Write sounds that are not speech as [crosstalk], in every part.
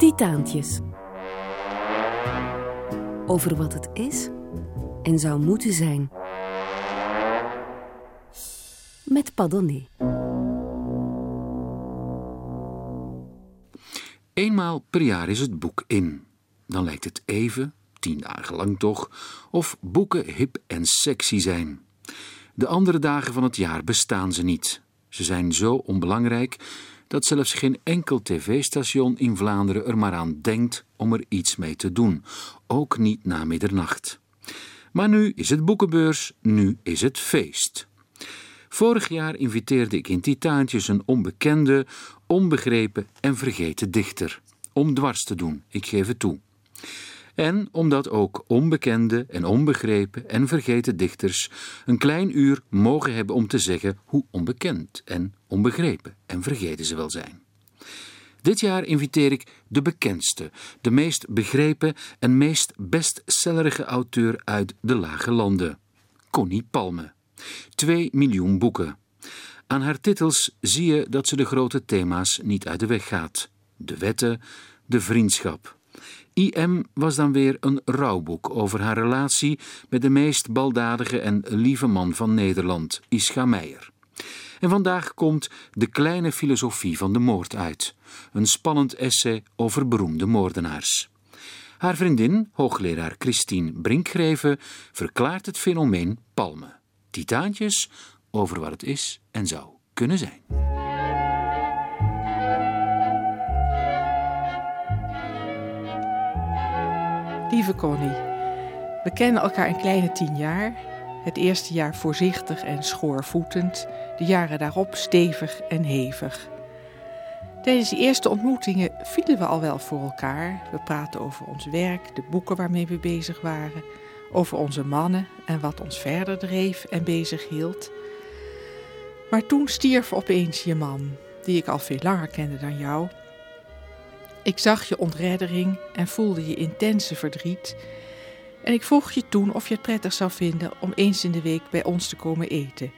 Titaantjes. Over wat het is en zou moeten zijn. Met Padonné. Eenmaal per jaar is het boek in. Dan lijkt het even, tien dagen lang toch, of boeken hip en sexy zijn. De andere dagen van het jaar bestaan ze niet. Ze zijn zo onbelangrijk dat zelfs geen enkel tv-station in Vlaanderen er maar aan denkt om er iets mee te doen, ook niet na middernacht. Maar nu is het boekenbeurs, nu is het feest. Vorig jaar inviteerde ik in Titaantjes een onbekende, onbegrepen en vergeten dichter. Om dwars te doen, ik geef het toe. En omdat ook onbekende en onbegrepen en vergeten dichters een klein uur mogen hebben om te zeggen hoe onbekend en onbegrepen en vergeten ze wel zijn. Dit jaar inviteer ik de bekendste, de meest begrepen en meest bestsellerige auteur uit de Lage Landen, Connie Palme. Twee miljoen boeken. Aan haar titels zie je dat ze de grote thema's niet uit de weg gaat: de wetten, de vriendschap. IM was dan weer een rouwboek over haar relatie met de meest baldadige en lieve man van Nederland, Ischa Meijer. En vandaag komt De kleine filosofie van de moord uit, een spannend essay over beroemde moordenaars. Haar vriendin, hoogleraar Christine Brinkgreven, verklaart het fenomeen palmen. Titaantjes over wat het is en zou kunnen zijn. Lieve Connie, we kennen elkaar een kleine tien jaar. Het eerste jaar voorzichtig en schoorvoetend, de jaren daarop stevig en hevig. Tijdens die eerste ontmoetingen vielen we al wel voor elkaar. We praten over ons werk, de boeken waarmee we bezig waren, over onze mannen en wat ons verder dreef en bezig hield. Maar toen stierf opeens je man, die ik al veel langer kende dan jou. Ik zag je ontreddering en voelde je intense verdriet. En ik vroeg je toen of je het prettig zou vinden om eens in de week bij ons te komen eten.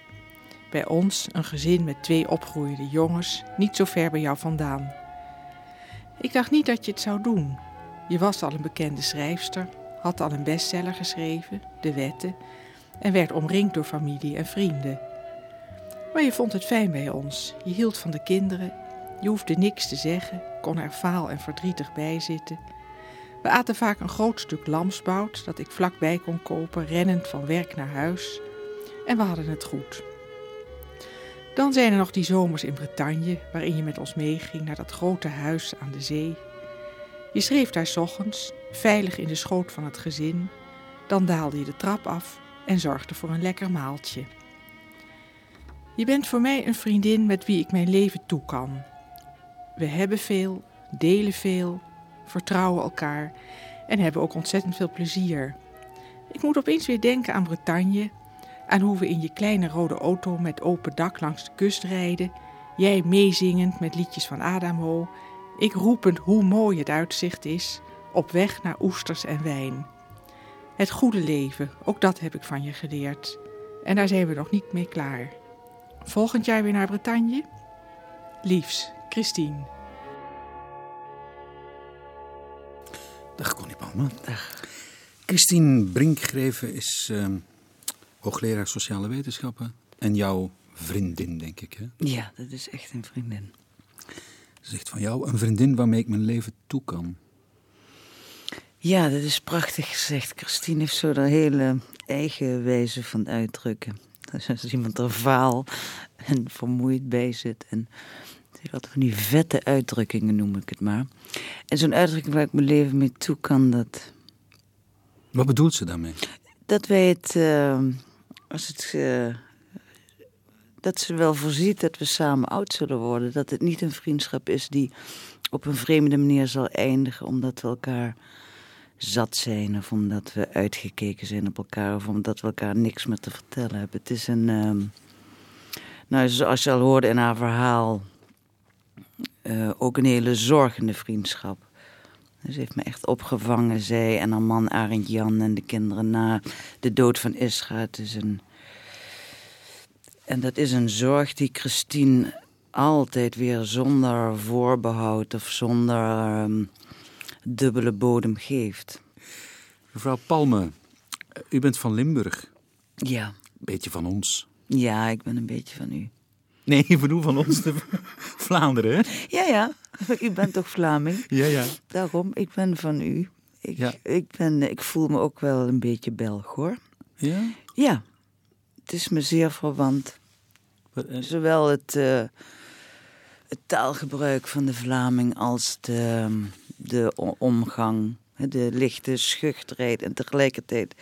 Bij ons, een gezin met twee opgroeiende jongens, niet zo ver bij jou vandaan. Ik dacht niet dat je het zou doen. Je was al een bekende schrijfster, had al een bestseller geschreven, De Wetten, en werd omringd door familie en vrienden. Maar je vond het fijn bij ons. Je hield van de kinderen. Je hoefde niks te zeggen, kon er faal en verdrietig bij zitten. We aten vaak een groot stuk lamsbout dat ik vlakbij kon kopen, rennend van werk naar huis. En we hadden het goed. Dan zijn er nog die zomers in Bretagne, waarin je met ons meeging naar dat grote huis aan de zee. Je schreef daar ochtends, veilig in de schoot van het gezin. Dan daalde je de trap af en zorgde voor een lekker maaltje. Je bent voor mij een vriendin met wie ik mijn leven toe kan. We hebben veel, delen veel, vertrouwen elkaar en hebben ook ontzettend veel plezier. Ik moet opeens weer denken aan Bretagne, aan hoe we in je kleine rode auto met open dak langs de kust rijden, jij meezingend met liedjes van Adamo, ik roepend hoe mooi het uitzicht is, op weg naar oesters en wijn. Het goede leven, ook dat heb ik van je geleerd. En daar zijn we nog niet mee klaar. Volgend jaar weer naar Bretagne? Liefs, Christine. Dag Connie Palme. Dag. Christine Brinkgreven is uh, hoogleraar sociale wetenschappen en jouw vriendin, denk ik. Hè? Ja, dat is echt een vriendin. Zegt van jou een vriendin waarmee ik mijn leven toe kan. Ja, dat is prachtig gezegd. Christine heeft zo een hele eigen wijze van uitdrukken. [laughs] Als iemand er vaal en vermoeid bij zit. En wat van die vette uitdrukkingen noem ik het maar. En zo'n uitdrukking waar ik mijn leven mee toe kan, dat... Wat bedoelt ze daarmee? Dat wij het... Uh, als het uh, dat ze wel voorziet dat we samen oud zullen worden. Dat het niet een vriendschap is die op een vreemde manier zal eindigen... omdat we elkaar zat zijn of omdat we uitgekeken zijn op elkaar... of omdat we elkaar niks meer te vertellen hebben. Het is een... Uh, nou, zoals je al hoorde in haar verhaal uh, ook een hele zorgende vriendschap. Ze heeft me echt opgevangen, zij en haar man Arend Jan en de kinderen na de dood van Isra. Het is een... En dat is een zorg die Christine altijd weer zonder voorbehoud of zonder ehm, dubbele bodem geeft. Mevrouw Palme, u bent van Limburg. Ja. Beetje van ons. Ja, ik ben een beetje van u. Nee, ik bedoel van ons, de [laughs] Vlaanderen, hè? Ja, ja. U bent toch Vlaming? Ja, ja. Daarom, ik ben van u. Ik, Ja. ik, ben, ik voel me ook wel een beetje Belg, hoor. Ja? Ja, het is me zeer verwant. Eh, Zowel het, eh, het taalgebruik van de Vlaming als de, de omgang. De lichte schuchterheid en tegelijkertijd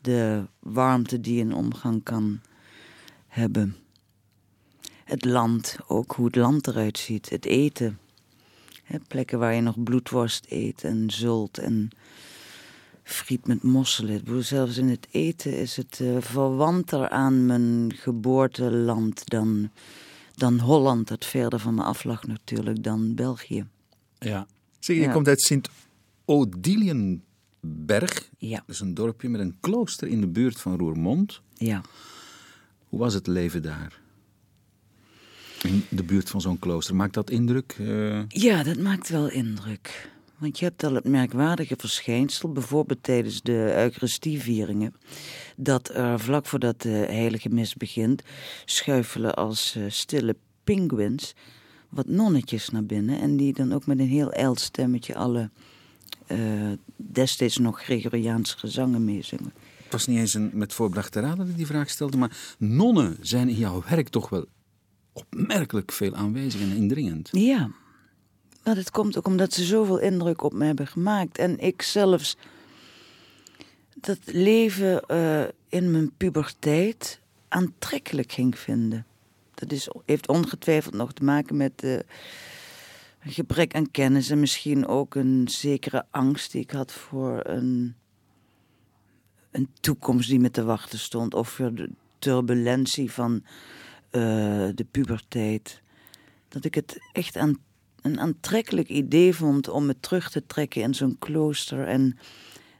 de warmte die een omgang kan hebben. Het land, ook hoe het land eruit ziet. Het eten. Plekken waar je nog bloedworst eet en zult en friet met mosselen. Zelfs in het eten is het eh, verwanter aan mijn geboorteland dan, dan Holland, dat verder van me af lag natuurlijk, dan België. Ja. Zeg, je Ja. komt uit Sint-Odilienberg. Ja, Dat is een dorpje met een klooster in de buurt van Roermond. ja. Hoe was het leven daar? In de buurt van zo'n klooster. Maakt dat indruk? Eh, Ja, dat maakt wel indruk. Want je hebt al het merkwaardige verschijnsel, bijvoorbeeld tijdens de Eucharistievieringen, dat er vlak voordat de heilige mis begint, schuifelen als eh, stille pinguïns wat nonnetjes naar binnen. En die dan ook met een heel ijl stemmetje alle eh, destijds nog Gregoriaanse gezangen meezingen. het was niet eens een met voorbedachte raad dat ik die vraag stelde, maar nonnen zijn in jouw werk toch wel opmerkelijk veel aanwezig en indringend. Ja, maar dat komt ook omdat ze zoveel indruk op me hebben gemaakt. En ik zelfs dat leven eh, in mijn puberteit aantrekkelijk ging vinden. Dat is, heeft ongetwijfeld nog te maken met eh, een gebrek aan kennis en misschien ook een zekere angst die ik had voor een, een toekomst die me te wachten stond. Of voor de turbulentie van de puberteit. Dat ik het echt aan, een aantrekkelijk idee vond om me terug te trekken in zo'n klooster en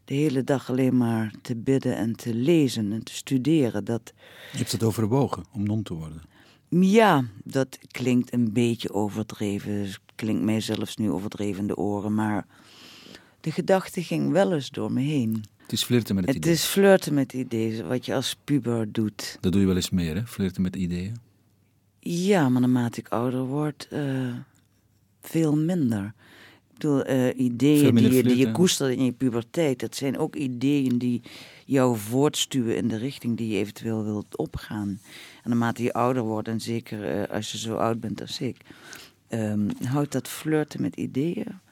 de hele dag alleen maar te bidden en te lezen en te studeren. Dat, Je hebt het overwogen om non te worden. ja, dat klinkt een beetje overdreven. Klinkt mij zelfs nu overdreven in de oren. Maar de gedachte ging wel eens door me heen. Het is flirten met het, Het idee. is flirten met ideeën, wat je als puber doet. Dat doe je wel eens meer, hè? Flirten met ideeën. Ja, maar naarmate ik ouder word, eh, veel minder. Ik bedoel, eh, ideeën die je, die je koestert in je puberteit, dat zijn ook ideeën die jou voortstuwen in de richting die je eventueel wilt opgaan. En naarmate je ouder wordt, en zeker eh, als je zo oud bent als ik, ehm, houdt dat flirten met ideeën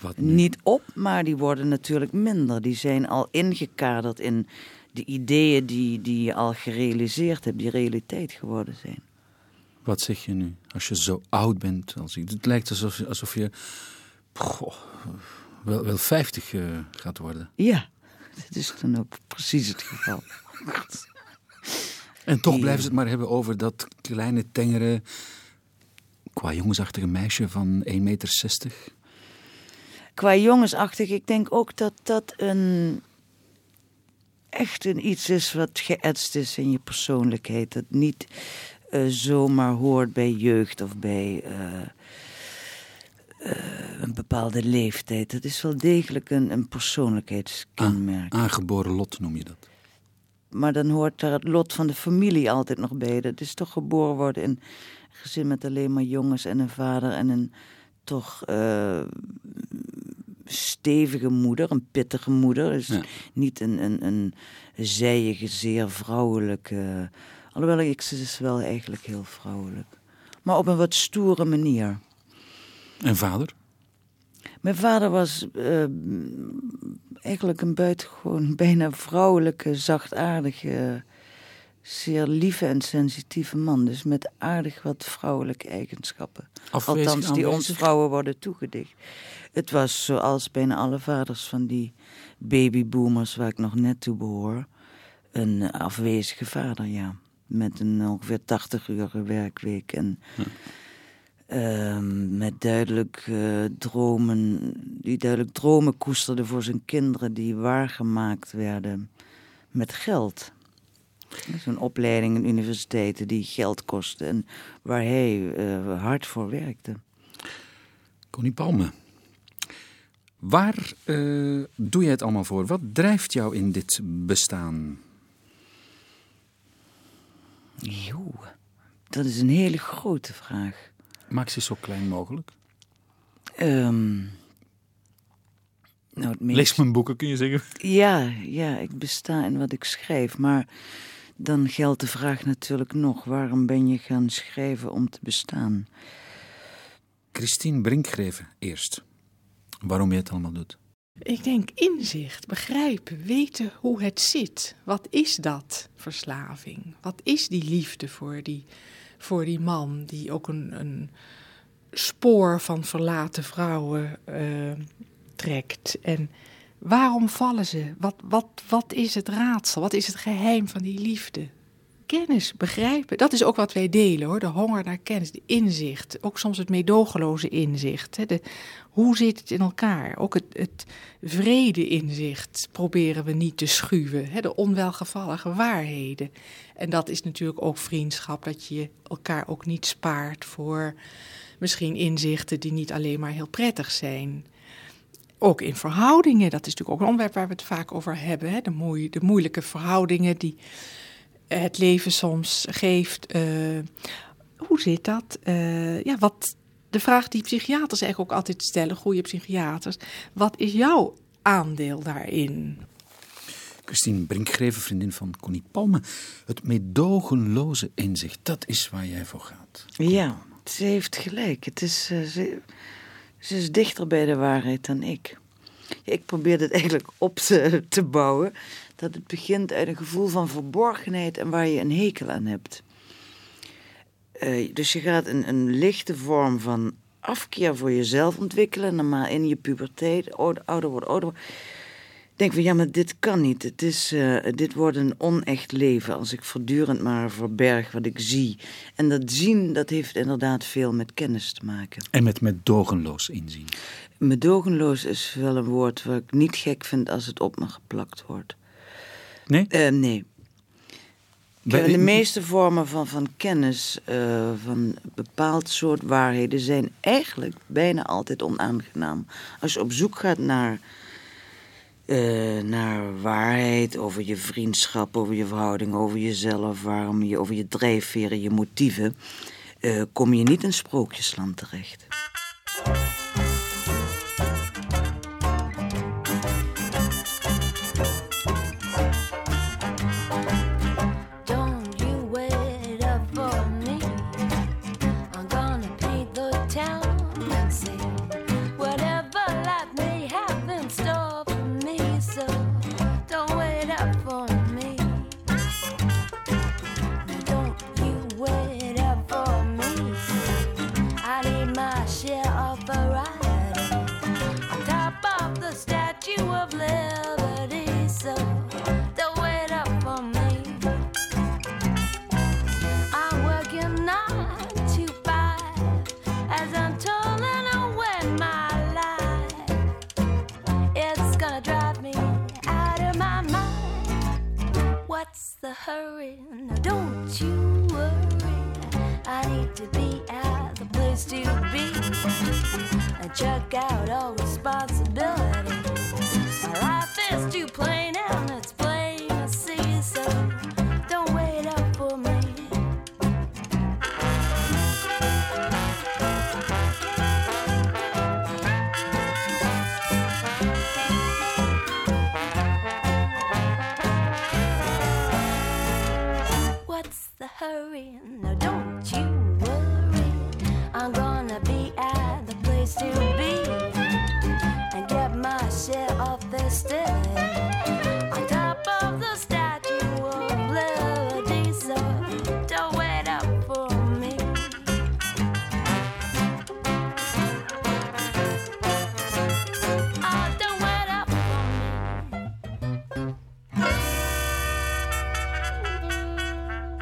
Wat, niet op, maar die worden natuurlijk minder. Die zijn al ingekaderd in de ideeën die, die je al gerealiseerd hebt, die realiteit geworden zijn. Wat zeg je nu? Als je zo oud bent als ik. Het lijkt alsof, je- alsof je goh, wel, wel 50 eh, gaat worden. Ja, dat is dan ook precies het geval. En toch Ja. blijven ze het maar hebben over dat kleine, tengere, qua jongensachtige meisje van 1,60 meter. Qua jongensachtig, ik denk ook dat dat een echt een iets is wat geëtst is in je persoonlijkheid. Dat niet eh, zomaar hoort bij jeugd of bij eh, eh, een bepaalde leeftijd. Het is wel degelijk een, een persoonlijkheidskenmerk. Aangeboren lot noem je dat. Maar dan hoort daar het lot van de familie altijd nog bij. Dat is toch geboren worden in een gezin met alleen maar jongens en een vader en een toch stevige moeder, een pittige moeder. Dus Ja. niet een, een, een zijige, zeer vrouwelijke. Alhoewel ik ze is wel eigenlijk heel vrouwelijk. Maar op een wat stoere manier. En vader? Mijn vader was eh, eigenlijk een buitengewoon [laughs] bijna vrouwelijke, zachtaardige, zeer lieve en sensitieve man. Dus met aardig wat vrouwelijke eigenschappen. Afwezig, Althans, die ons aanwezig? vrouwen worden toegedicht. Het was zoals bijna alle vaders van die babyboomers waar ik nog net toe behoor. Een afwezige vader, ja. Met een ongeveer 80 uur werkweek en Ehm, met duidelijk eh, dromen, die duidelijk dromen koesterde voor zijn kinderen die waargemaakt werden met geld. Zo'n opleiding in universiteiten die geld kostte en waar hij uh, hard voor werkte. Connie Palme, waar uh, doe je het allemaal voor? Wat drijft jou in dit bestaan? Jo, dat is een hele grote vraag. Maak ze zo klein mogelijk. Um, nou, meest... Lees mijn boeken, kun je zeggen? Ja, ja, ik besta in wat ik schrijf. Maar dan geldt de vraag natuurlijk nog: waarom ben je gaan schrijven om te bestaan? Christine Brinkgreven eerst. Waarom je het allemaal doet. Ik denk inzicht, begrijpen, weten hoe het zit. Wat is dat, verslaving? Wat is die liefde voor die, voor die man die ook een, een spoor van verlaten vrouwen uh, trekt? En waarom vallen ze? Wat, wat, wat is het raadsel? Wat is het geheim van die liefde? kennis, begrijpen. Dat is ook wat wij delen hoor. De honger naar kennis, de inzicht. Ook soms het meedogenloze inzicht. Hè. De, hoe zit het in elkaar? Ook het, het vrede inzicht proberen we niet te schuwen. Hè. De onwelgevallige waarheden. En dat is natuurlijk ook vriendschap. Dat je elkaar ook niet spaart voor misschien inzichten die niet alleen maar heel prettig zijn. Ook in verhoudingen, dat is natuurlijk ook een onderwerp waar we het vaak over hebben. Hè? De, moe de moeilijke verhoudingen die het leven soms geeft. Eh, hoe zit dat? Uh, ja, wat, de vraag die psychiaters eigenlijk ook altijd stellen, goede psychiaters. Wat is jouw aandeel daarin? Christine Brinkgreven, vriendin van Connie Palme. Het meedogenloze inzicht, dat is waar jij voor gaat. Ja, ze heeft gelijk. Het is, uh, ze, ze, is dichter bij de waarheid dan ik. Ik probeer het eigenlijk [laughs] op te, te bouwen dat het begint uit een gevoel van verborgenheid en waar je een hekel aan hebt. Uh, dus je gaat een, een lichte vorm van afkeer voor jezelf ontwikkelen, normaal in je puberteit, ouder worden, ouder worden. Denk van ja, maar dit kan niet. Het is, uh, dit wordt een onecht leven als ik voortdurend maar verberg wat ik zie. En dat zien, dat heeft inderdaad veel met kennis te maken. En met medogenloos inzien. Medogenloos is wel een woord wat ik niet gek vind als het op me geplakt wordt. Nee? Uh, nee. de meeste vormen van, van kennis, uh, van bepaald soort waarheden, zijn eigenlijk bijna altijd onaangenaam. Als je op zoek gaat naar, uh, naar waarheid over je vriendschap, over je verhouding, over jezelf, waarom je, over je drijfveren, je motieven, kom je niet in sprookjesland terecht.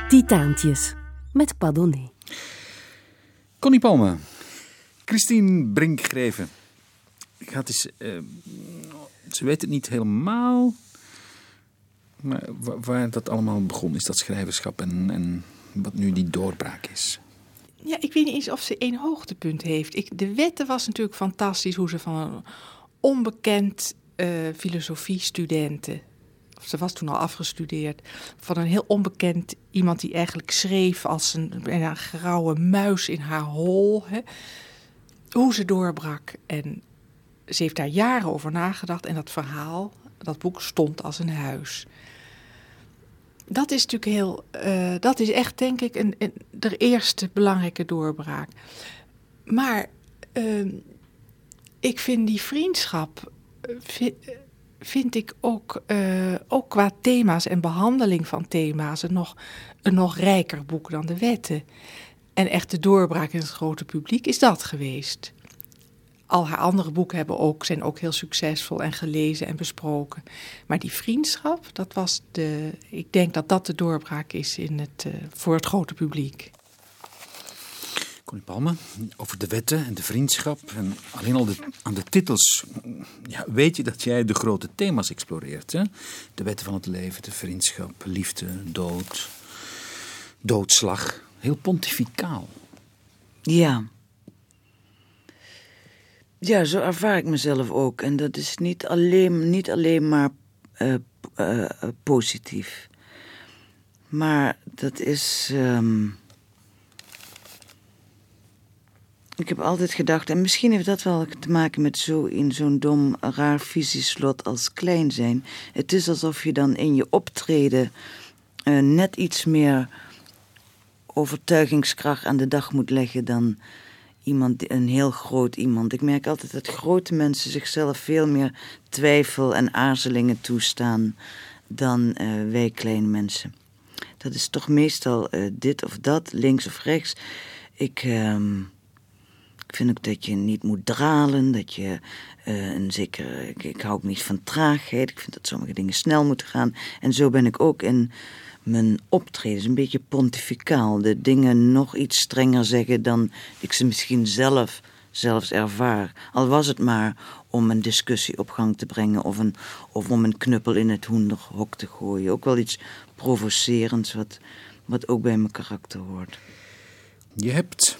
Titaantjes met Padonné. Connie Palme, Christine Brinkgreven. Gaat eens, uh, ze weet het niet helemaal. Maar waar dat allemaal begon, is dat schrijverschap en, en wat nu die doorbraak is. Ja, ik weet niet eens of ze één hoogtepunt heeft. Ik, de wetten was natuurlijk fantastisch, hoe ze van een onbekend uh, filosofiestudenten, of ze was toen al afgestudeerd, van een heel onbekend iemand die eigenlijk schreef als een, een grauwe muis in haar hol, hè, hoe ze doorbrak. En ze heeft daar jaren over nagedacht en dat verhaal, dat boek stond als een huis. Dat is natuurlijk heel, uh, dat is echt denk ik een, een, de eerste belangrijke doorbraak. Maar uh, ik vind die vriendschap, eh, vind, ik ook, uh, ook qua thema's en behandeling van thema's een nog, een nog rijker boek dan de wetten. En echt de doorbraak in het grote publiek is dat geweest al haar andere boeken hebben ook, zijn ook heel succesvol en gelezen en besproken. Maar die vriendschap, dat was de, ik denk dat dat de doorbraak is in het, uh, voor het grote publiek. Connie Palme, over de wetten en de vriendschap en alleen al de, aan de titels ja, weet je dat jij de grote thema's exploreert. Hè? De wetten van het leven, de vriendschap, liefde, dood, doodslag. Heel pontificaal. Ja, ja, zo ervaar ik mezelf ook. En dat is niet alleen, niet alleen maar uh, uh, positief. Maar dat is. Um... Ik heb altijd gedacht, en misschien heeft dat wel te maken met zo in zo'n dom, raar visieslot als klein zijn. Het is alsof je dan in je optreden uh, net iets meer overtuigingskracht aan de dag moet leggen dan iemand, een heel groot iemand. Ik merk altijd dat grote mensen zichzelf veel meer twijfel en aarzelingen toestaan dan uh, wij kleine mensen. Dat is toch meestal uh, dit of dat, links of rechts. Ik, uh, ik vind ook dat je niet moet dralen, dat je uh, een zeker. Ik, ik hou ook niet van traagheid. Ik vind dat sommige dingen snel moeten gaan. En zo ben ik ook in mijn optreden een beetje pontificaal. De dingen nog iets strenger zeggen dan ik ze misschien zelf zelfs ervaar. Al was het maar om een discussie op gang te brengen of, een, of om een knuppel in het hoenderhok te gooien. Ook wel iets provocerends wat, wat ook bij mijn karakter hoort. Je hebt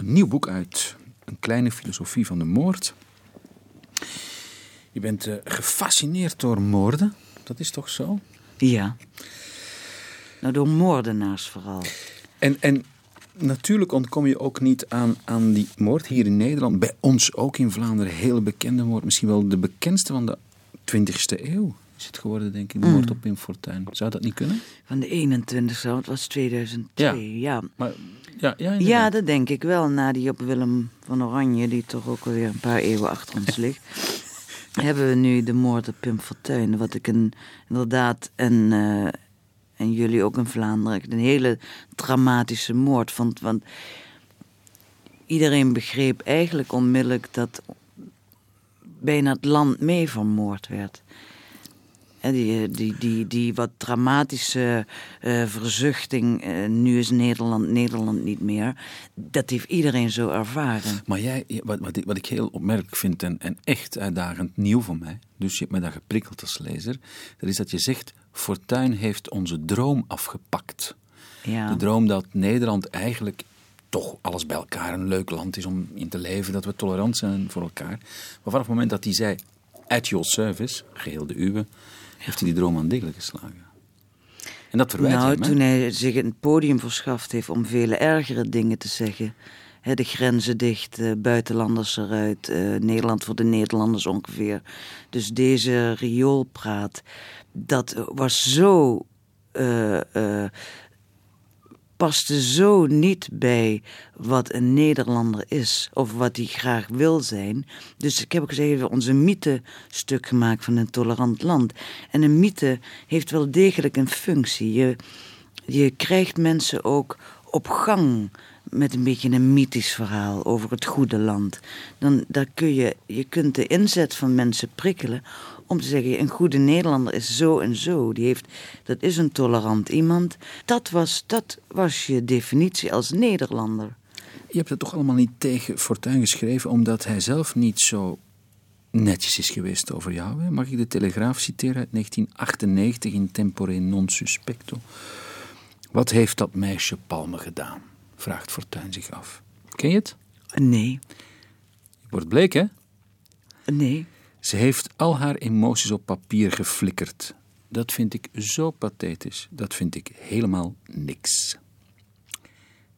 een nieuw boek uit, Een kleine filosofie van de moord. Je bent uh, gefascineerd door moorden, dat is toch zo? Ja. Nou, door moordenaars vooral. En, en natuurlijk ontkom je ook niet aan, aan die moord hier in Nederland. Bij ons ook in Vlaanderen, hele bekende moord. Misschien wel de bekendste van de 20e eeuw is het geworden, denk ik. De moord mm. op Pim Fortuyn. Zou dat niet kunnen? Van de 21e, het was 2002, ja. ja. Maar, ja, ja, ja, dat denk ik wel. Na die op Willem van Oranje, die toch ook alweer een paar eeuwen achter ons [laughs] ligt. hebben we nu de moord op Pim Fortuyn. Wat ik een, inderdaad een... Uh, en jullie ook in Vlaanderen, een hele dramatische moord vond. Want iedereen begreep eigenlijk onmiddellijk dat bijna het land mee vermoord werd. Die, die, die, die wat dramatische uh, verzuchting, uh, nu is Nederland Nederland niet meer, dat heeft iedereen zo ervaren. Maar jij, wat, wat, ik, wat ik heel opmerkelijk vind en, en echt uitdagend nieuw voor mij, dus je hebt me daar geprikkeld als lezer, dat is dat je zegt, Fortuin heeft onze droom afgepakt. Ja. De droom dat Nederland eigenlijk toch alles bij elkaar een leuk land is om in te leven, dat we tolerant zijn voor elkaar. Maar vanaf het moment dat hij zei, at your service, geheel de uwe, heeft hij die droom aan degelijk geslagen. En dat verwijt nou, hem, toen hij zich een podium verschaft heeft om vele ergere dingen te zeggen. de grenzen dicht, uh, buitenlanders eruit, uh, Nederland voor de Nederlanders ongeveer. Dus deze rioolpraat, dat was zo uh, paste zo niet bij wat een Nederlander is of wat hij graag wil zijn. Dus ik heb ook gezegd, onze mythe stuk gemaakt van een tolerant land. En een mythe heeft wel degelijk een functie. Je, je krijgt mensen ook op gang met een beetje een mythisch verhaal over het goede land. Dan daar kun je, je kunt de inzet van mensen prikkelen om te zeggen, een goede Nederlander is zo en zo. Die heeft, dat is een tolerant iemand. Dat was, dat was je definitie als Nederlander. Je hebt het toch allemaal niet tegen Fortuyn geschreven, omdat hij zelf niet zo netjes is geweest over jou. Hè? Mag ik de Telegraaf citeren uit 1998 in Tempore non suspecto? Wat heeft dat meisje Palme gedaan? vraagt Fortuyn zich af. Ken je het? Nee, Wordt bleek, hè? nee. Ze heeft al haar emoties op papier geflikkerd. Dat vind ik zo pathetisch. Dat vind ik helemaal niks.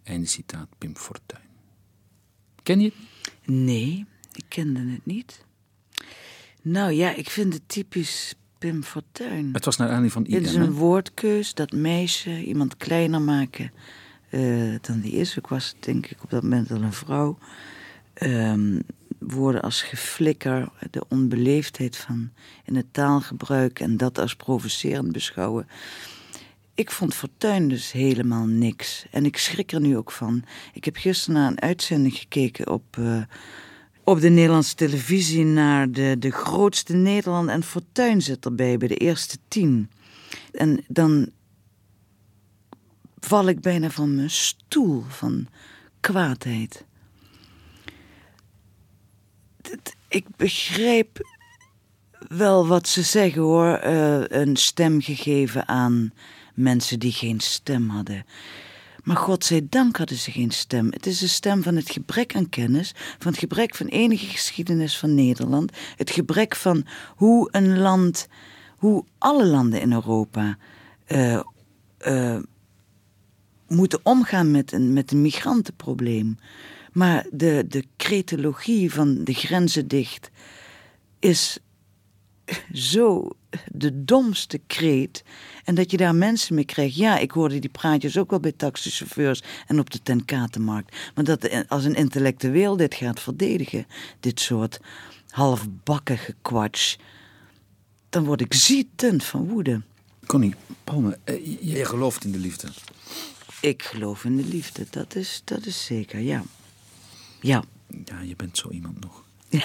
Einde citaat Pim Fortuyn. Ken je het? Nee, ik kende het niet. Nou ja, ik vind het typisch Pim Fortuyn. Het was naar aanleiding van Het is een woordkeus, dat meisje, iemand kleiner maken eh, dan die is. Ik was denk ik op dat moment al een vrouw. Ehm, woorden als geflikker, de onbeleefdheid van in het taalgebruik en dat als provocerend beschouwen. Ik vond Fortuyn dus helemaal niks. En ik schrik er nu ook van. Ik heb gisteren naar een uitzending gekeken op, eh, op de Nederlandse televisie naar de, de grootste Nederland. En Fortuyn zit erbij bij de eerste tien. En dan val ik bijna van mijn stoel van kwaadheid. Ik begrijp wel wat ze zeggen hoor. eh, een stem gegeven aan mensen die geen stem hadden. Maar godzijdank hadden ze geen stem. Het is de stem van het gebrek aan kennis, van het gebrek van enige geschiedenis van Nederland, het gebrek van hoe een land, hoe alle landen in Europa eh, eh, moeten omgaan met een, met een migrantenprobleem. Maar de, de cretologie van de grenzen dicht is zo de domste kreet. En dat je daar mensen mee krijgt. Ja, ik hoorde die praatjes ook wel bij taxichauffeurs en op de tenkatenmarkt. Maar dat als een intellectueel dit gaat verdedigen, dit soort halfbakken gekwatsch, dan word ik zietend van woede. Connie, Palme, eh, jij gelooft in de liefde. Ik geloof in de liefde, dat is, dat is zeker, ja. Ja, Ja, je bent zo iemand nog. [laughs]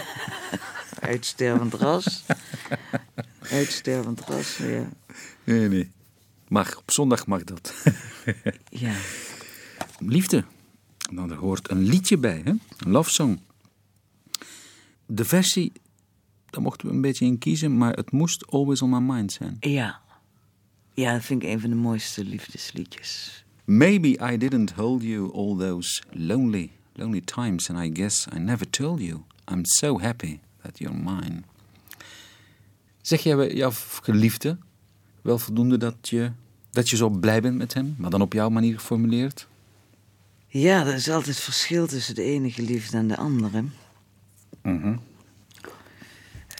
uitstervend ras. uitstervend ras, ja. Nee, nee. Mag, op zondag mag dat. [laughs] ja. Liefde. Nou, er hoort een liedje bij, hè? Een love song. De versie, daar mochten we een beetje in kiezen, maar het moest Always on My Mind zijn. Ja. Ja, dat vind ik een van de mooiste liefdesliedjes. Maybe I didn't hold you all those lonely, lonely times, and I guess I never told you. I'm so happy that you're mine. Zeg jij bij jouw geliefde wel voldoende dat je, dat je zo blij bent met hem, maar dan op jouw manier geformuleerd? Ja, er is altijd verschil tussen de ene geliefde en de andere.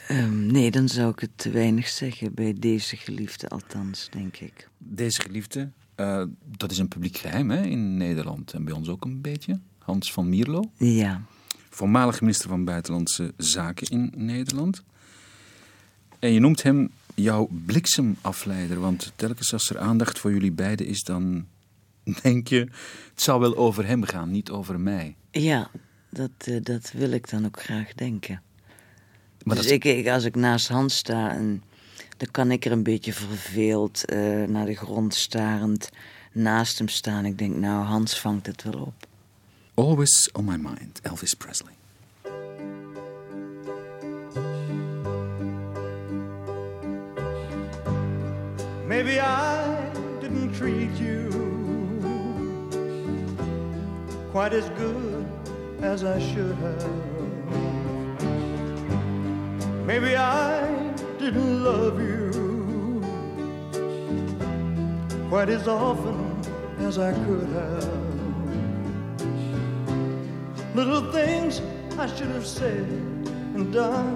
Ehm, nee, dan zou ik het te weinig zeggen bij deze geliefde althans, denk ik. Deze geliefde, eh, dat is een publiek geheim hè, in Nederland en bij ons ook een beetje. Hans van Mierlo, Ja, voormalig minister van Buitenlandse Zaken in Nederland. En je noemt hem jouw bliksemafleider, want telkens als er aandacht voor jullie beiden is, dan [laughs] denk je, het zou wel over hem gaan, niet over mij. ja dat, eh, dat wil ik dan ook graag denken. Maar dus dat- ik, ik, als ik naast Hans sta, en, dan kan ik er een beetje verveeld eh, naar de grond starend naast hem staan. Ik denk, nou, Hans vangt het wel op. Always on my mind, Elvis Presley. Maybe I didn't treat you quite as good as I should have. Maybe I didn't love you quite as often as I could have. Little things I should have said and done.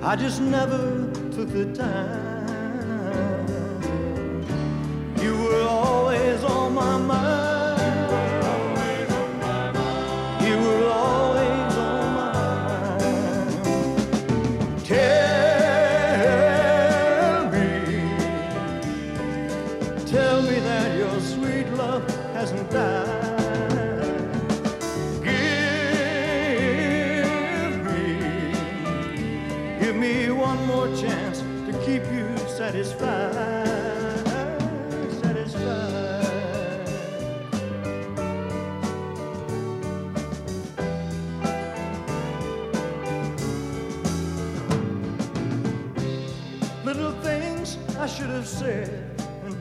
I just never took the time. You were always on my mind.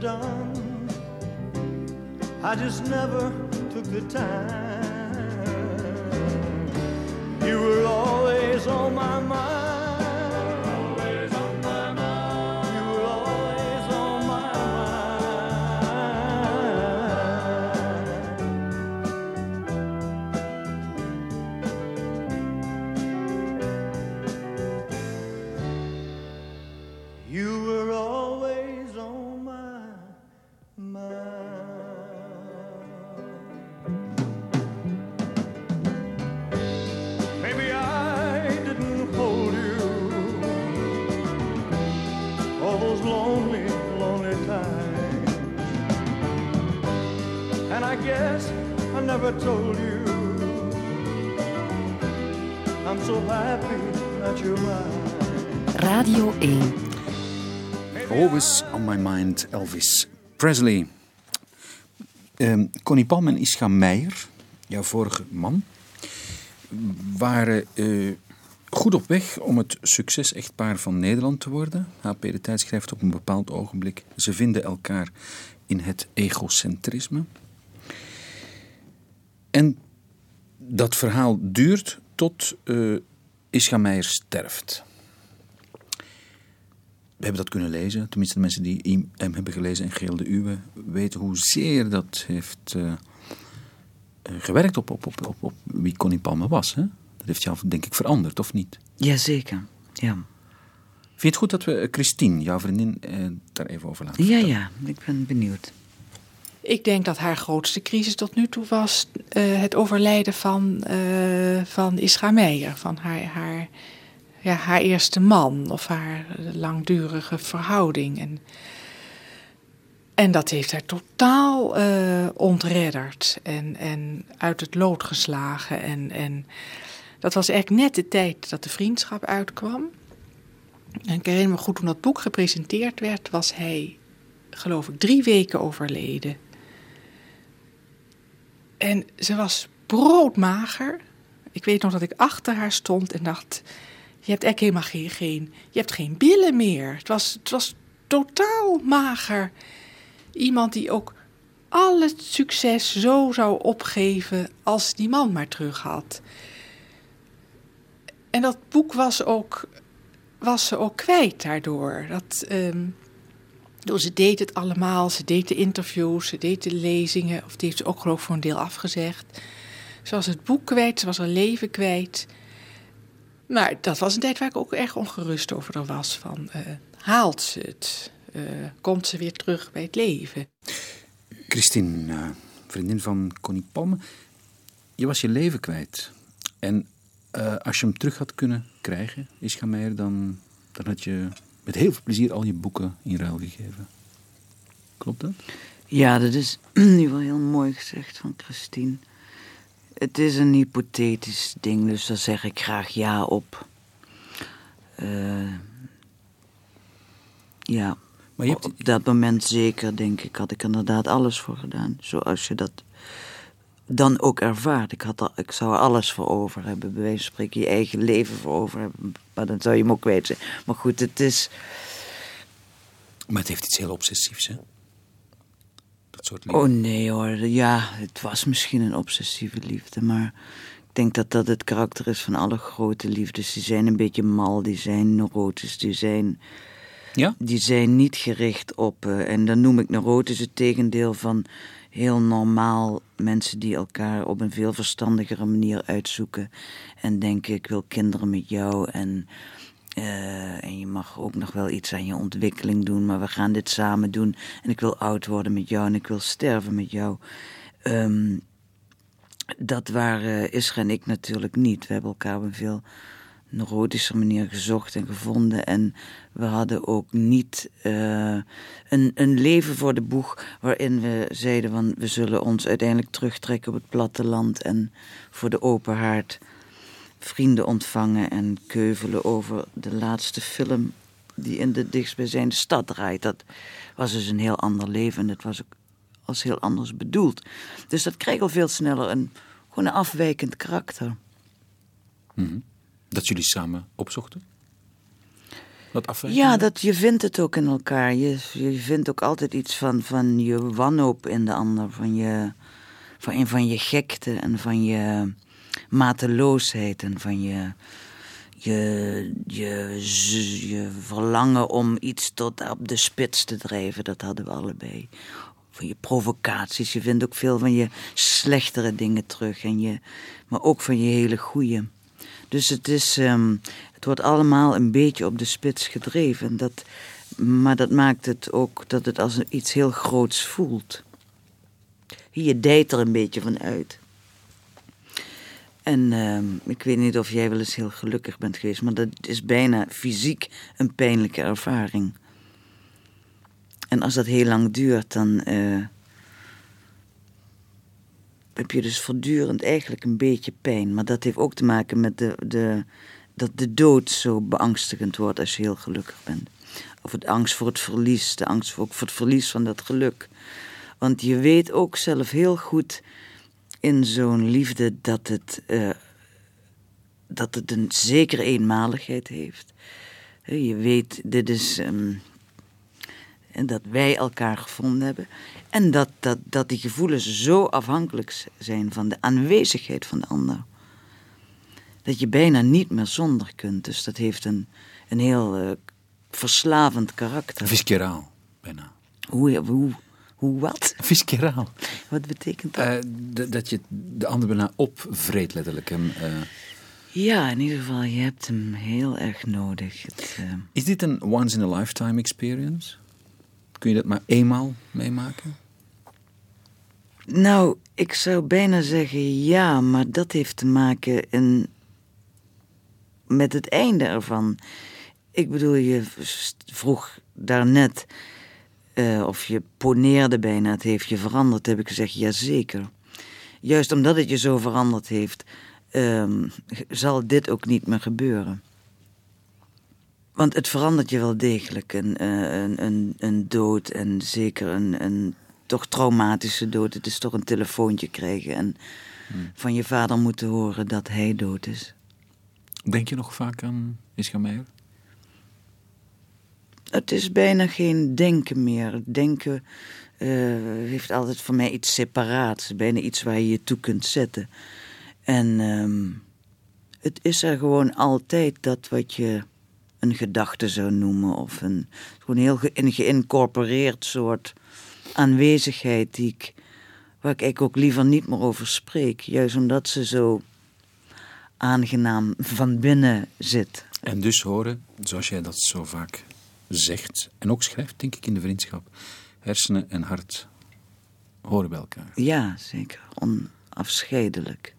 Done. I just never took the time. You were always on my mind. Never told you I'm so happy that you're mine. Radio 1. Always on my mind, Elvis Presley. Ehm Connie Palm en Ischa Meijer, jouw vorige man, waren eh, goed op weg om het succes-echtpaar van Nederland te worden. HP De Tijd schrijft op een bepaald ogenblik. Ze vinden elkaar in het egocentrisme. En dat verhaal duurt tot eh Ischa Meijer sterft. We hebben dat kunnen lezen. Tenminste, de mensen die hem hebben gelezen en Geel de Uwe weten hoezeer dat heeft eh, eh, gewerkt op, op, op, op, op wie Connie Palme was. Hè? Dat heeft jou denk ik veranderd, of niet? Jazeker, ja. Vind je het goed dat we Christine, jouw vriendin, daar even over laten Ja, vertellen? ja, ik ben benieuwd. Ik denk dat haar grootste crisis tot nu toe was eh, het overlijden van, eh van Isra Meijer, van haar, haar, ja, haar eerste man of haar langdurige verhouding. En, en dat heeft haar totaal eh, ontredderd en, en uit het lood geslagen. En, en dat was eigenlijk net de tijd dat de vriendschap uitkwam. En ik herinner me goed, toen dat boek gepresenteerd werd, was hij, geloof ik, drie weken overleden. En ze was broodmager. Ik weet nog dat ik achter haar stond en dacht: Je hebt eigenlijk helemaal geen, geen, je hebt geen billen meer. Het was, het was totaal mager. Iemand die ook al het succes zo zou opgeven als die man maar terug had. En dat boek was, ook, was ze ook kwijt daardoor. Dat, ehm, door ze deed het allemaal. Ze deed de interviews, ze deed de lezingen. Of die heeft ze ook geloof ik voor een deel afgezegd. Ze was het boek kwijt, ze was haar leven kwijt. Maar dat was een tijd waar ik ook erg ongerust over was. Van, eh, haalt ze het? Eh, komt ze weer terug bij het leven? Christine, eh, vriendin van Connie Palme, je was je leven kwijt. En als je hem terug had kunnen krijgen, Ischa Meijer, dan, dan had je met heel veel plezier al je boeken in ruil gegeven. Klopt dat? Ja, dat is [clears throat] nu wel heel mooi gezegd van Christine. Het is een hypothetisch ding, dus daar zeg ik graag ja op. Eh, ja, Maar je hebt, op dat moment zeker, denk ik, had ik inderdaad alles voor gedaan. Zoals je dat dan ook ervaart. Ik, had er, ik zou er alles voor over hebben, bij wijze van spreken je eigen leven voor over hebben. Maar dan zou je hem ook kwijt zijn. Maar goed, het is... maar het heeft iets heel obsessiefs, hè? Dat soort liefde. Oh nee hoor, ja, het was misschien een obsessieve liefde, maar ik denk dat dat het karakter is van alle grote liefdes. Die zijn een beetje mal, die zijn neurotisch, die zijn, Ja? die zijn niet gericht op, eh, en dan noem ik neurotisch het tegendeel van heel normaal mensen die elkaar op een veel verstandigere manier uitzoeken en denken ik wil kinderen met jou en eh, en je mag ook nog wel iets aan je ontwikkeling doen, maar we gaan dit samen doen. En ik wil oud worden met jou en ik wil sterven met jou. Ehm, dat waren Isra en ik natuurlijk niet. We hebben elkaar op een veel neurotische manier gezocht en gevonden. En we hadden ook niet eh, een, een leven voor de boeg waarin we zeiden van we zullen ons uiteindelijk terugtrekken op het platteland en voor de open haard vrienden ontvangen en keuvelen over de laatste film die in de dichtstbijzijnde stad draait. Dat was dus een heel ander leven en dat was ook als heel anders bedoeld. Dus dat kreeg al veel sneller een, gewoon een afwijkend karakter. Dat jullie samen opzochten? Dat? Ja, dat, je vindt het ook in elkaar. Je, je vindt ook altijd iets van, van je wanhoop in de ander. Van je, van, van je gekte en van je mateloosheid en van je, je, je, je verlangen om iets tot op de spits te drijven. Dat hadden we allebei. Van je provocaties. Je vindt ook veel van je slechtere dingen terug. En je, maar ook van je hele goede. Dus het, is, ehm, het wordt allemaal een beetje op de spits gedreven. En Dat, maar dat maakt het ook dat het als iets heel groots voelt. Je dijt er een beetje van uit. En ehm, ik weet niet of jij wel eens heel gelukkig bent geweest, maar dat is bijna fysiek een pijnlijke ervaring. En als dat heel lang duurt, dan eh, heb je dus voortdurend eigenlijk een beetje pijn. Maar dat heeft ook te maken met de, de, dat de dood zo beangstigend wordt als je heel gelukkig bent. Of het angst voor het verlies, de angst voor, ook voor het verlies van dat geluk. Want je weet ook zelf heel goed in zo'n liefde dat het, eh, dat het een zekere eenmaligheid heeft. Je weet, dit is. ehm, en dat wij elkaar gevonden hebben. En dat, dat, dat die gevoelens zo afhankelijk zijn van de aanwezigheid van de ander. Dat je bijna niet meer zonder kunt. Dus dat heeft een, een heel eh, verslavend karakter. Visceraal, bijna. Hoe, hoe, hoe wat? Visceraal. Wat betekent dat? Eh, dat je de ander bijna opvreet, letterlijk. Hem, eh, Ja, in ieder geval, je hebt hem heel erg nodig. Het, Is dit een once-in-a-lifetime experience? Kun je dat maar eenmaal meemaken? Nou, ik zou bijna zeggen ja, maar dat heeft te maken met het einde ervan. Ik bedoel, je vroeg daarnet eh of je poneerde bijna, het heeft je veranderd. Heb ik gezegd, ja zeker. Juist omdat het je zo veranderd heeft, ehm, zal dit ook niet meer gebeuren. Want het verandert je wel degelijk. Een, eh, een, een, een dood en zeker een, een toch traumatische dood. Het is toch een telefoontje krijgen en van je vader moeten horen dat hij dood is. Denk je nog vaak aan Meijer? Het is bijna geen denken meer. Denken eh, heeft altijd voor mij iets separaats. Bijna iets waar je je toe kunt zetten. En ehm, het is er gewoon altijd dat wat je een gedachte zou noemen. Of een, gewoon heel ge, een geïncorporeerd soort aanwezigheid die ik, waar ik eigenlijk ook liever niet meer over spreek. Juist omdat ze zo aangenaam van binnen zit. En dus horen, zoals jij dat zo vaak zegt en ook schrijft, denk ik in de vriendschap, hersenen en hart horen bij elkaar. Ja, zeker. Onafscheidelijk.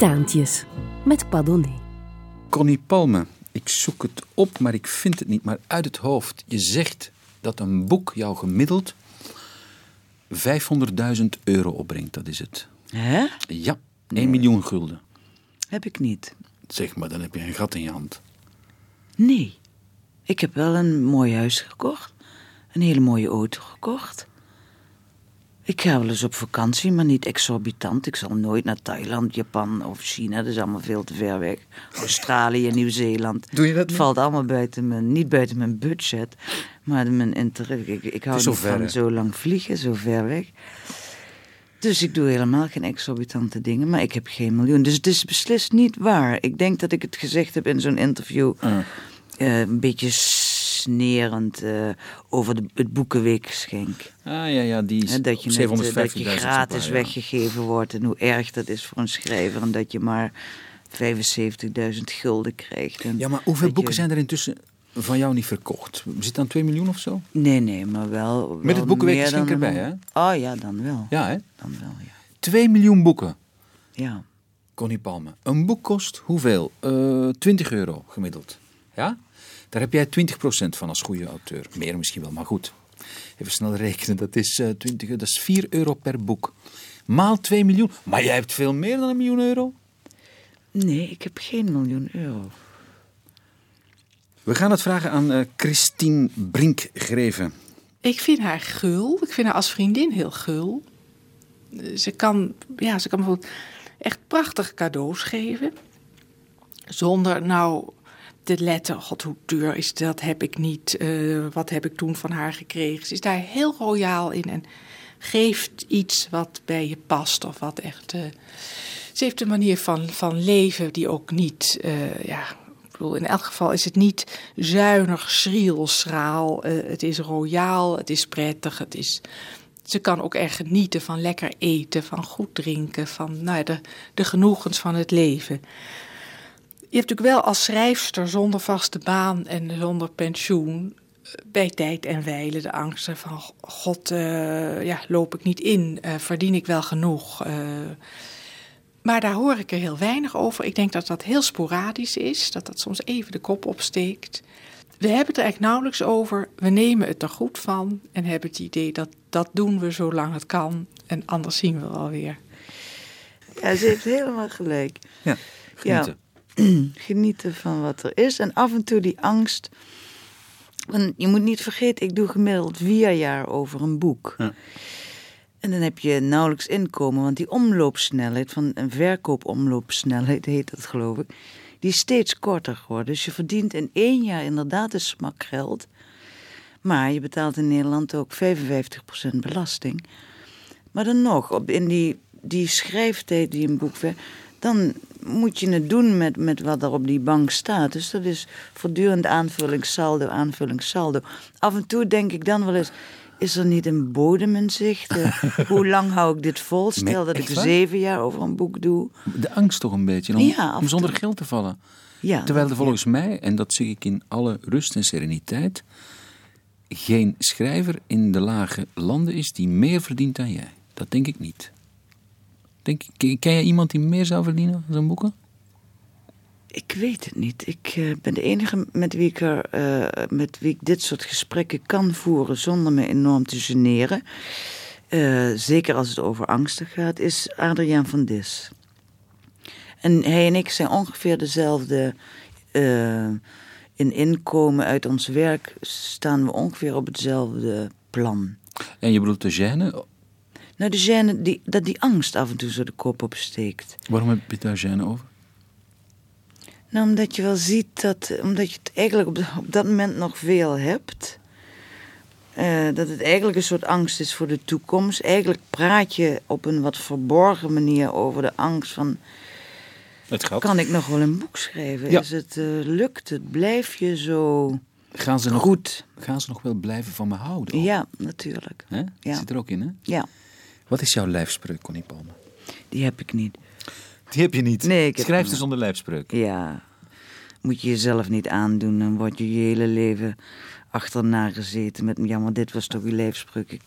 Titaantjes met Padonné. Connie Palme, ik zoek het op, maar ik vind het niet. Maar uit het hoofd, je zegt dat een boek jou gemiddeld 500.000 euro opbrengt. Dat is het. Hè? Ja, 1 miljoen gulden. Heb ik niet. Zeg maar, dan heb je een gat in je hand. Nee. Ik heb wel een mooi huis gekocht. Een hele mooie auto gekocht. Ik ga wel eens op vakantie, maar niet exorbitant. Ik zal nooit naar Thailand, Japan of China. Dat is allemaal veel te ver weg. Australië, [laughs] Nieuw-Zeeland. Doe je dat Het valt allemaal buiten mijn, niet buiten mijn budget. Maar mijn interesse. Ik, ik hou niet ver, hè? van zo lang vliegen, zo ver weg. Dus ik doe helemaal geen exorbitante dingen, maar ik heb geen miljoen. Dus het is beslist niet waar. Ik denk dat ik het gezegd heb in zo'n interview. Eh, een beetje snerend eh, over de, het boekenweekgeschenk. Ah ja, ja, die is dat, je net, eh, dat 750.000 je gratis ja. weggegeven wordt en hoe erg dat is voor een schrijver en dat je maar 75.000 gulden krijgt. En Ja, maar hoeveel boeken je- zijn er intussen van jou niet verkocht? Zit dan 2 miljoen of zo? Nee, nee, maar wel. Met het boekenweekgeschenk erbij, hè? Oh ja, dan wel. Ja, hè? Dan wel, ja. 2 miljoen boeken. ja. Connie Palme. Een boek kost hoeveel? Eh 20 euro gemiddeld. Ja? Daar heb jij 20% van als goede auteur. Meer misschien wel, maar goed. Even snel rekenen. Dat is, eh 20, dat is 4 euro per boek. Maal 2 miljoen. Maar jij hebt veel meer dan een miljoen euro. Nee, ik heb geen miljoen euro. We gaan het vragen aan eh, Christine Brinkgreven. Ik vind haar gul. Ik vind haar als vriendin heel gul. Ze kan, ja, ze kan bijvoorbeeld echt prachtige cadeaus geven. Zonder nou te letten, god hoe duur is dat, heb ik niet. eh, wat heb ik toen van haar gekregen. Ze is daar heel royaal in en geeft iets wat bij je past. Of wat echt... eh, ze heeft een manier van, van leven die ook niet... eh, ja, ik bedoel, in elk geval is het niet zuinig, schriel, schraal. Het is royaal, het is prettig, het is... Ze kan ook erg genieten van lekker eten, van goed drinken, van nou de, de genoegens van het leven. Je hebt natuurlijk wel als schrijfster zonder vaste baan en zonder pensioen eh, bij tijd en wijle de angsten van god, eh, ja, loop ik niet in, Eh, verdien ik wel genoeg. Eh, maar daar hoor ik er heel weinig over. Ik denk dat dat heel sporadisch is, dat dat soms even de kop opsteekt. We hebben het er eigenlijk nauwelijks over. We nemen het er goed van en hebben het idee dat dat doen we zolang het kan. En anders zien we wel weer. Ja, ze heeft helemaal gelijk. Ja, genieten. [clears throat] Genieten van wat er is. En af en toe die angst. Want je moet niet vergeten, ik doe gemiddeld vier jaar over een boek. Ja. En dan heb je nauwelijks inkomen, want die omloopsnelheid, van een verkoopomloopsnelheid heet dat geloof ik, die is steeds korter geworden. Dus je verdient in één jaar inderdaad een smak geld. Maar je betaalt in Nederland ook 55% belasting. Maar dan nog, op, in die, die schrijftijd die een boek ver, dan moet je het doen met, met wat er op die bank staat. Dus dat is voortdurend aanvullingssaldo, aanvullingssaldo. Af en toe denk ik dan wel eens, is er niet een bodem in zicht? Eh, [laughs] Hoe lang hou ik dit vol? Stel dat ik zeven jaar over een boek doe. De angst toch een beetje om, Ja, zonder geld te vallen. Ja, Terwijl er volgens mij, en dat zeg ik in alle rust en sereniteit, geen schrijver in de lage landen is die meer verdient dan jij. Dat denk ik niet. Denk, ken jij iemand die meer zou verdienen dan boeken? Ik weet het niet. Ik eh, ben de enige met wie ik, er, eh, met wie ik dit soort gesprekken kan voeren zonder me enorm te generen. Eh, zeker als het over angsten gaat, is Adriaan van Dis. En hij en ik zijn ongeveer dezelfde. in inkomen uit ons werk staan we ongeveer op hetzelfde plan. En je bedoelt de gêne? Nou, de gêne, die, dat die angst af en toe zo de kop opsteekt. Waarom heb je daar gêne over? Nou, omdat je wel ziet dat, omdat je het eigenlijk op, op dat moment nog veel hebt. eh, dat het eigenlijk een soort angst is voor de toekomst. Eigenlijk praat je op een wat verborgen manier over de angst van... Het geld. kan ik nog wel een boek schrijven? Ja. Is het, eh, lukt het? Blijf je zo Gaan ze, nog, goed? gaan ze nog wel blijven van me houden? ook? Ja, natuurlijk. Hè? Ja. Zit er ook in, hè? Ja, Wat is jouw lijfspreuk, Connie Palme? die heb ik niet. Die heb je niet. Nee, ik Schrijf ze zonder lijfspreuk. Ja, moet je jezelf niet aandoen. Dan word je je hele leven achterna gezeten met... Ja, maar dit was toch uw lijfspreuk. Ik,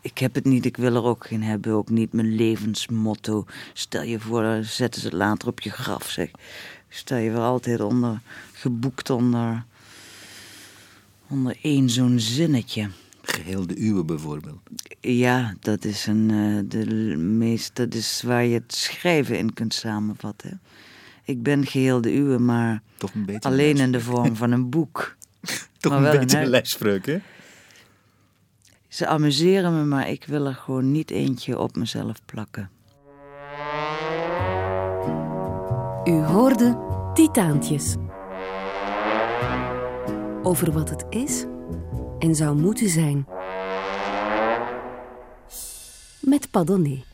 ik heb het niet, ik wil er ook geen hebben. Ook niet mijn levensmotto. Stel je voor, dan zetten ze het later op je graf, zeg. Stel je voor altijd onder, geboekt onder, onder één zo'n zinnetje. Geheel de uwe bijvoorbeeld. Ja, dat is, een, eh, de meest, dat is waar je het schrijven in kunt samenvatten. Ik ben geheel de uwe, maar Toch een beetje alleen een in de vorm van een boek. [laughs] Toch maar een wel beetje een een lijfspreuk, hè? Ze amuseren me, maar ik wil er gewoon niet eentje op mezelf plakken. U hoorde Titaantjes. Over wat het is en zou moeten zijn. Met Padonné.